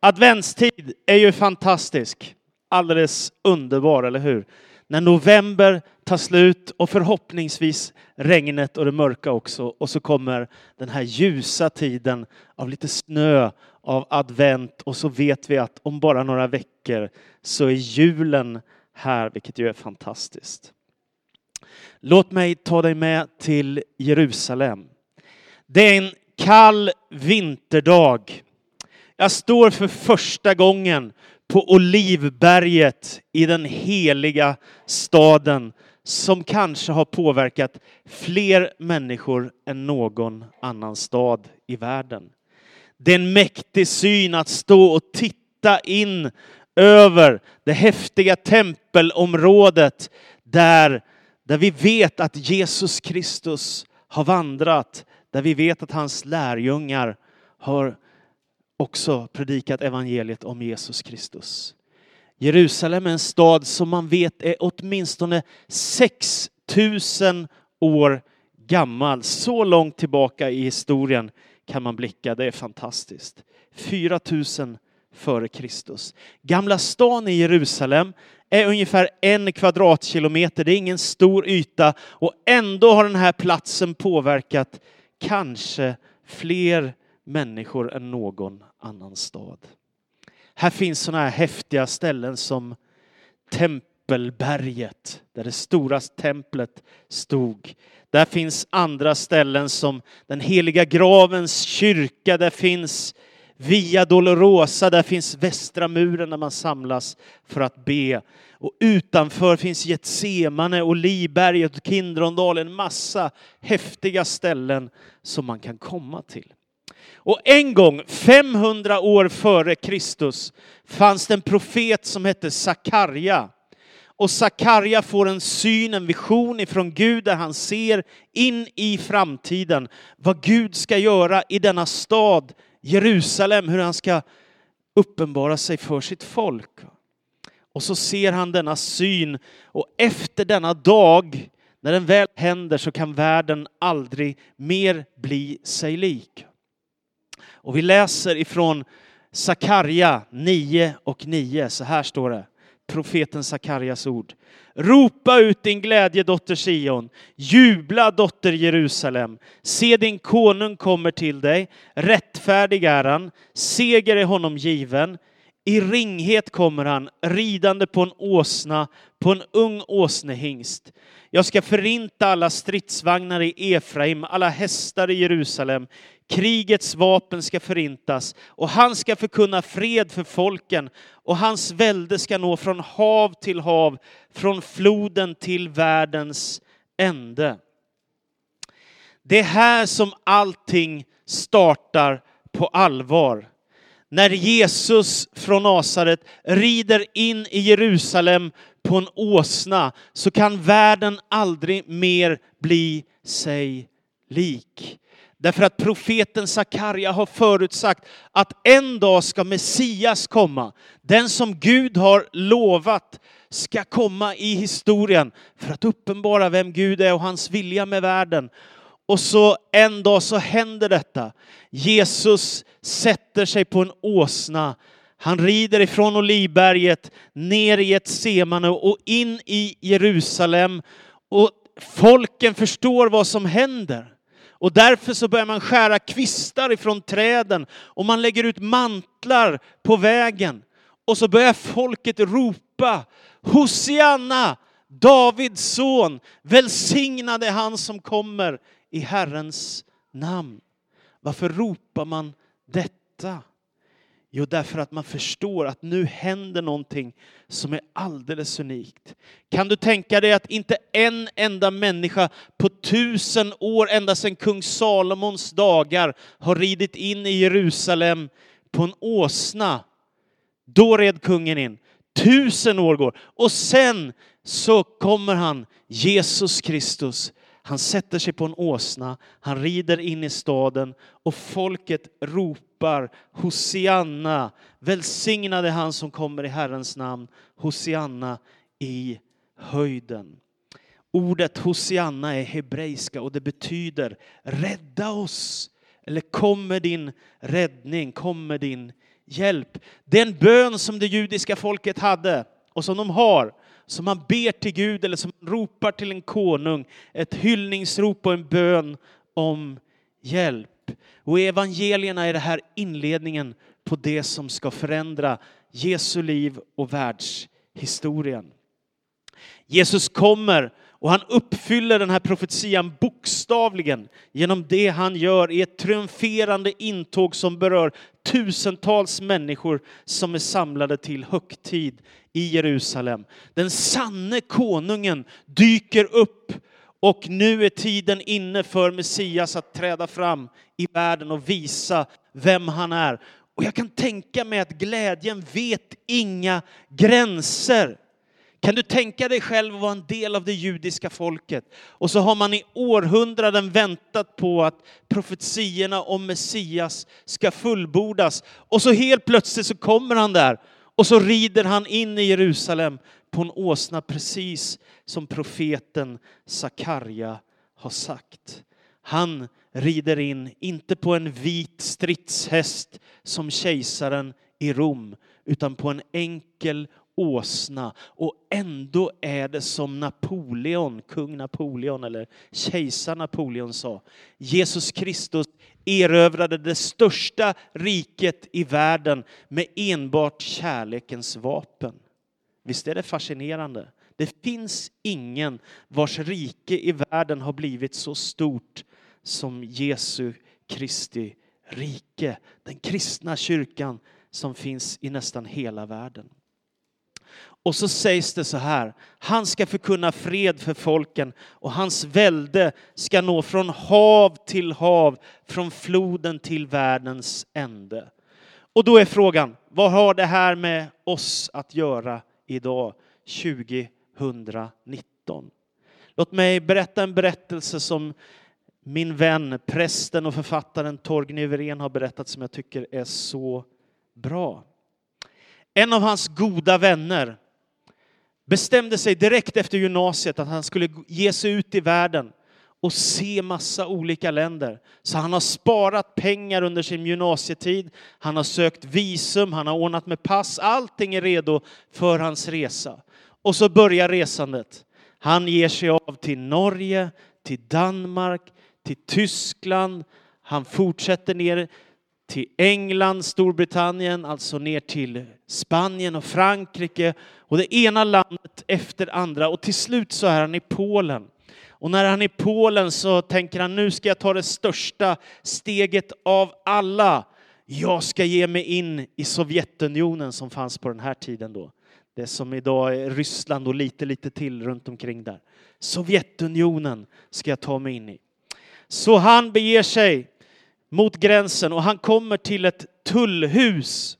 Adventstid är ju fantastisk. Alldeles underbar, eller hur? När november tar slut och förhoppningsvis regnet och det mörka också. Och så kommer den här ljusa tiden av lite snö, av advent och så vet vi att om bara några veckor så är julen här, vilket ju är fantastiskt. Låt mig ta dig med till Jerusalem. Det är en kall vinterdag. Jag står för första gången på Olivberget i den heliga staden som kanske har påverkat fler människor än någon annan stad i världen. Det är en mäktig syn att stå och titta in över det häftiga tempelområdet där, där vi vet att Jesus Kristus har vandrat, där vi vet att hans lärjungar har också predikat evangeliet om Jesus Kristus. Jerusalem är en stad som man vet är åtminstone 6000 år gammal. Så långt tillbaka i historien kan man blicka. Det är fantastiskt. 4000 före Kristus. Gamla stan i Jerusalem är ungefär en kvadratkilometer. Det är ingen stor yta och ändå har den här platsen påverkat kanske fler människor än någon annan stad. Här finns sådana här häftiga ställen som Tempelberget, där det stora templet stod. Där finns andra ställen som den heliga gravens kyrka, där finns Via Dolorosa, där finns västra muren där man samlas för att be. Och utanför finns Getsemane, och Liberget och Kindrondal. en massa häftiga ställen som man kan komma till. Och en gång, 500 år före Kristus, fanns det en profet som hette Sakarja. Och Sakarja får en syn, en vision ifrån Gud där han ser in i framtiden vad Gud ska göra i denna stad, Jerusalem, hur han ska uppenbara sig för sitt folk. Och så ser han denna syn och efter denna dag, när den väl händer, så kan världen aldrig mer bli sig lik. Och vi läser ifrån Sakarja 9 och 9. Så här står det, profeten Sakarjas ord. Ropa ut din glädje, dotter Sion. Jubla, dotter Jerusalem. Se, din konung kommer till dig. Rättfärdig är han. Seger är honom given. I ringhet kommer han, ridande på en åsna, på en ung åsnehingst. Jag ska förinta alla stridsvagnar i Efraim, alla hästar i Jerusalem. Krigets vapen ska förintas och han ska förkunna fred för folken och hans välde ska nå från hav till hav, från floden till världens ände. Det är här som allting startar på allvar. När Jesus från Nasaret rider in i Jerusalem på en åsna så kan världen aldrig mer bli sig lik. Därför att profeten Sakarja har förutsagt att en dag ska Messias komma. Den som Gud har lovat ska komma i historien för att uppenbara vem Gud är och hans vilja med världen. Och så en dag så händer detta. Jesus sätter sig på en åsna. Han rider ifrån Olivberget ner i ett semane och in i Jerusalem. Och folken förstår vad som händer. Och därför så börjar man skära kvistar ifrån träden och man lägger ut mantlar på vägen. Och så börjar folket ropa Hosianna, Davids son, välsignade han som kommer i Herrens namn. Varför ropar man detta? Jo, därför att man förstår att nu händer någonting som är alldeles unikt. Kan du tänka dig att inte en enda människa på tusen år, ända sedan kung Salomons dagar, har ridit in i Jerusalem på en åsna. Då red kungen in. Tusen år går och sen så kommer han, Jesus Kristus, han sätter sig på en åsna, han rider in i staden och folket ropar Hosianna, välsignade han som kommer i Herrens namn, Hosianna i höjden. Ordet Hosianna är hebreiska och det betyder rädda oss. Eller kom med din räddning, kom med din hjälp. Den bön som det judiska folket hade och som de har, som man ber till Gud eller som man ropar till en konung, ett hyllningsrop och en bön om hjälp. Och evangelierna är det här inledningen på det som ska förändra Jesu liv och världshistorien. Jesus kommer och han uppfyller den här profetian bokstavligen genom det han gör i ett triumferande intåg som berör tusentals människor som är samlade till högtid i Jerusalem. Den sanne konungen dyker upp och nu är tiden inne för Messias att träda fram i världen och visa vem han är. Och jag kan tänka mig att glädjen vet inga gränser. Kan du tänka dig själv att vara en del av det judiska folket? Och så har man i århundraden väntat på att profetierna om Messias ska fullbordas. Och så helt plötsligt så kommer han där och så rider han in i Jerusalem på en åsna precis som profeten Sakarja har sagt. Han rider in, inte på en vit stridshäst som kejsaren i Rom, utan på en enkel åsna. Och ändå är det som Napoleon, kung Napoleon eller kejsar Napoleon sa. Jesus Kristus erövrade det största riket i världen med enbart kärlekens vapen. Visst är det fascinerande? Det finns ingen vars rike i världen har blivit så stort som Jesu Kristi rike. Den kristna kyrkan som finns i nästan hela världen. Och så sägs det så här, han ska förkunna fred för folken och hans välde ska nå från hav till hav, från floden till världens ände. Och då är frågan, vad har det här med oss att göra idag, 2019? Låt mig berätta en berättelse som min vän, prästen och författaren Torgny Everén har berättat som jag tycker är så bra. En av hans goda vänner bestämde sig direkt efter gymnasiet att han skulle ge sig ut i världen och se massa olika länder. Så han har sparat pengar under sin gymnasietid, han har sökt visum, han har ordnat med pass, allting är redo för hans resa. Och så börjar resandet. Han ger sig av till Norge, till Danmark, till Tyskland, han fortsätter ner till England, Storbritannien, alltså ner till Spanien och Frankrike och det ena landet efter det andra och till slut så är han i Polen. Och när han är i Polen så tänker han nu ska jag ta det största steget av alla. Jag ska ge mig in i Sovjetunionen som fanns på den här tiden då. Det som idag är Ryssland och lite, lite till runt omkring där. Sovjetunionen ska jag ta mig in i. Så han beger sig mot gränsen och han kommer till ett tullhus.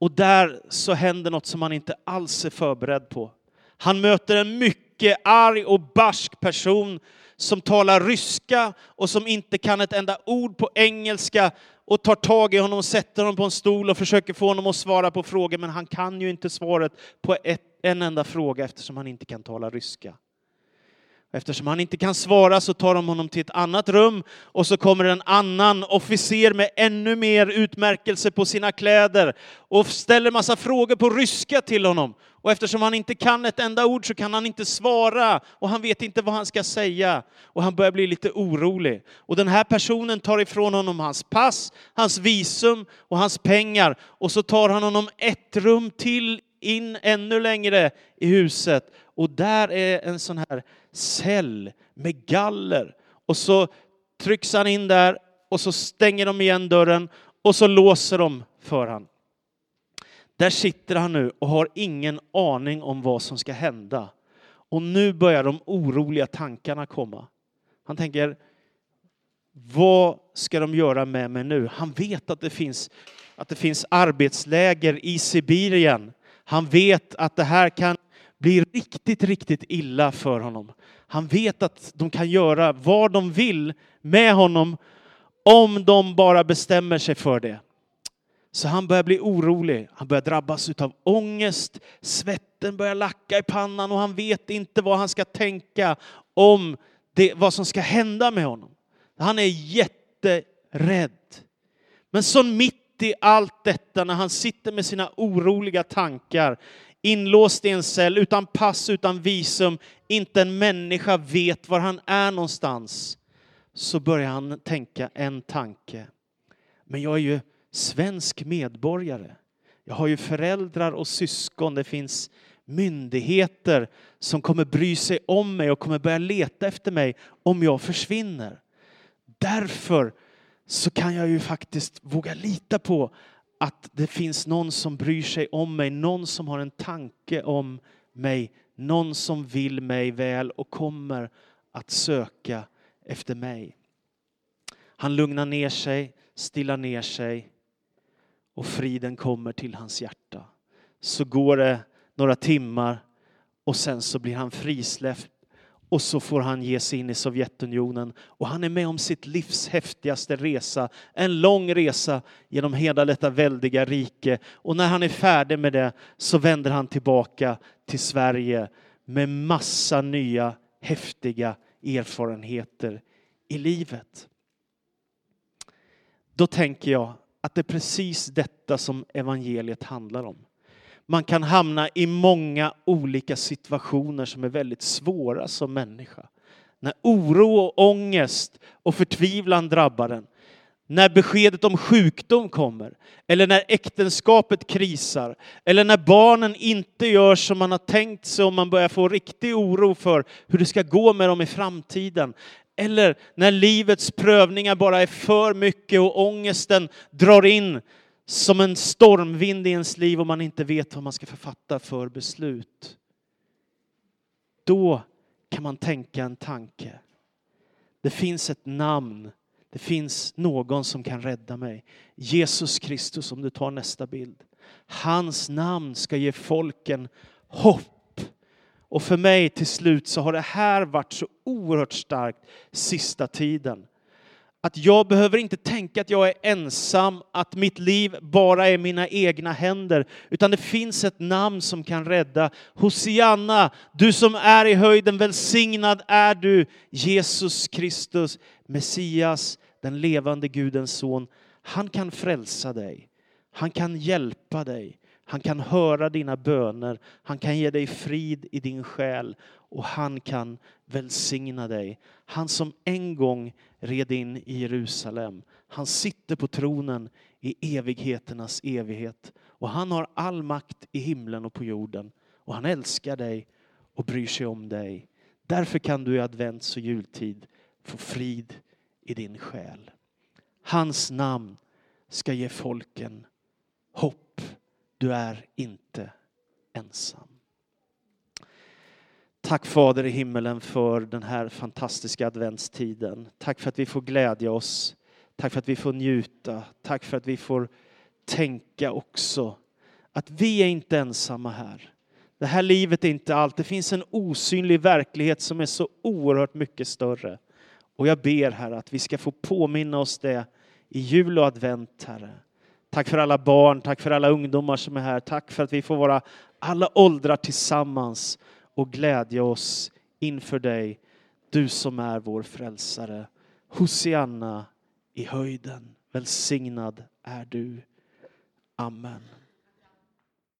Och där så händer något som han inte alls är förberedd på. Han möter en mycket arg och barsk person som talar ryska och som inte kan ett enda ord på engelska och tar tag i honom och sätter honom på en stol och försöker få honom att svara på frågor, men han kan ju inte svaret på ett, en enda fråga eftersom han inte kan tala ryska. Eftersom han inte kan svara så tar de honom till ett annat rum och så kommer en annan officer med ännu mer utmärkelse på sina kläder och ställer massa frågor på ryska till honom. Och eftersom han inte kan ett enda ord så kan han inte svara och han vet inte vad han ska säga. Och han börjar bli lite orolig. Och den här personen tar ifrån honom hans pass, hans visum och hans pengar och så tar han honom ett rum till in ännu längre i huset och där är en sån här cell med galler. Och så trycks han in där och så stänger de igen dörren och så låser de för han. Där sitter han nu och har ingen aning om vad som ska hända. Och nu börjar de oroliga tankarna komma. Han tänker, vad ska de göra med mig nu? Han vet att det finns, att det finns arbetsläger i Sibirien. Han vet att det här kan blir riktigt, riktigt illa för honom. Han vet att de kan göra vad de vill med honom om de bara bestämmer sig för det. Så han börjar bli orolig. Han börjar drabbas av ångest. Svetten börjar lacka i pannan och han vet inte vad han ska tänka om det, vad som ska hända med honom. Han är jätterädd. Men så mitt i allt detta, när han sitter med sina oroliga tankar, inlåst i en cell, utan pass, utan visum, inte en människa vet var han är någonstans, så börjar han tänka en tanke. Men jag är ju svensk medborgare. Jag har ju föräldrar och syskon, det finns myndigheter som kommer bry sig om mig och kommer börja leta efter mig om jag försvinner. Därför så kan jag ju faktiskt våga lita på att det finns någon som bryr sig om mig, någon som har en tanke om mig, någon som vill mig väl och kommer att söka efter mig. Han lugnar ner sig, stillar ner sig och friden kommer till hans hjärta. Så går det några timmar och sen så blir han frisläppt och så får han ge sig in i Sovjetunionen och han är med om sitt livs häftigaste resa. En lång resa genom hela detta väldiga rike och när han är färdig med det så vänder han tillbaka till Sverige med massa nya häftiga erfarenheter i livet. Då tänker jag att det är precis detta som evangeliet handlar om. Man kan hamna i många olika situationer som är väldigt svåra som människa. När oro och ångest och förtvivlan drabbar en. När beskedet om sjukdom kommer, eller när äktenskapet krisar, eller när barnen inte gör som man har tänkt sig och man börjar få riktig oro för hur det ska gå med dem i framtiden. Eller när livets prövningar bara är för mycket och ångesten drar in som en stormvind i ens liv och man inte vet vad man ska författa för beslut. Då kan man tänka en tanke. Det finns ett namn. Det finns någon som kan rädda mig. Jesus Kristus, om du tar nästa bild. Hans namn ska ge folken hopp. Och för mig till slut så har det här varit så oerhört starkt sista tiden. Att jag behöver inte tänka att jag är ensam, att mitt liv bara är mina egna händer, utan det finns ett namn som kan rädda. Hosianna, du som är i höjden, välsignad är du, Jesus Kristus, Messias, den levande Gudens son. Han kan frälsa dig. Han kan hjälpa dig. Han kan höra dina böner. Han kan ge dig frid i din själ och han kan välsigna dig. Han som en gång red in i Jerusalem. Han sitter på tronen i evigheternas evighet och han har all makt i himlen och på jorden och han älskar dig och bryr sig om dig. Därför kan du i advents och jultid få frid i din själ. Hans namn ska ge folken hopp. Du är inte ensam. Tack Fader i himmelen för den här fantastiska adventstiden. Tack för att vi får glädja oss. Tack för att vi får njuta. Tack för att vi får tänka också att vi är inte ensamma här. Det här livet är inte allt. Det finns en osynlig verklighet som är så oerhört mycket större. Och jag ber Herre att vi ska få påminna oss det i jul och advent Herre. Tack för alla barn, tack för alla ungdomar som är här. Tack för att vi får vara alla åldrar tillsammans och glädja oss inför dig, du som är vår frälsare. Hosianna i höjden. Välsignad är du. Amen.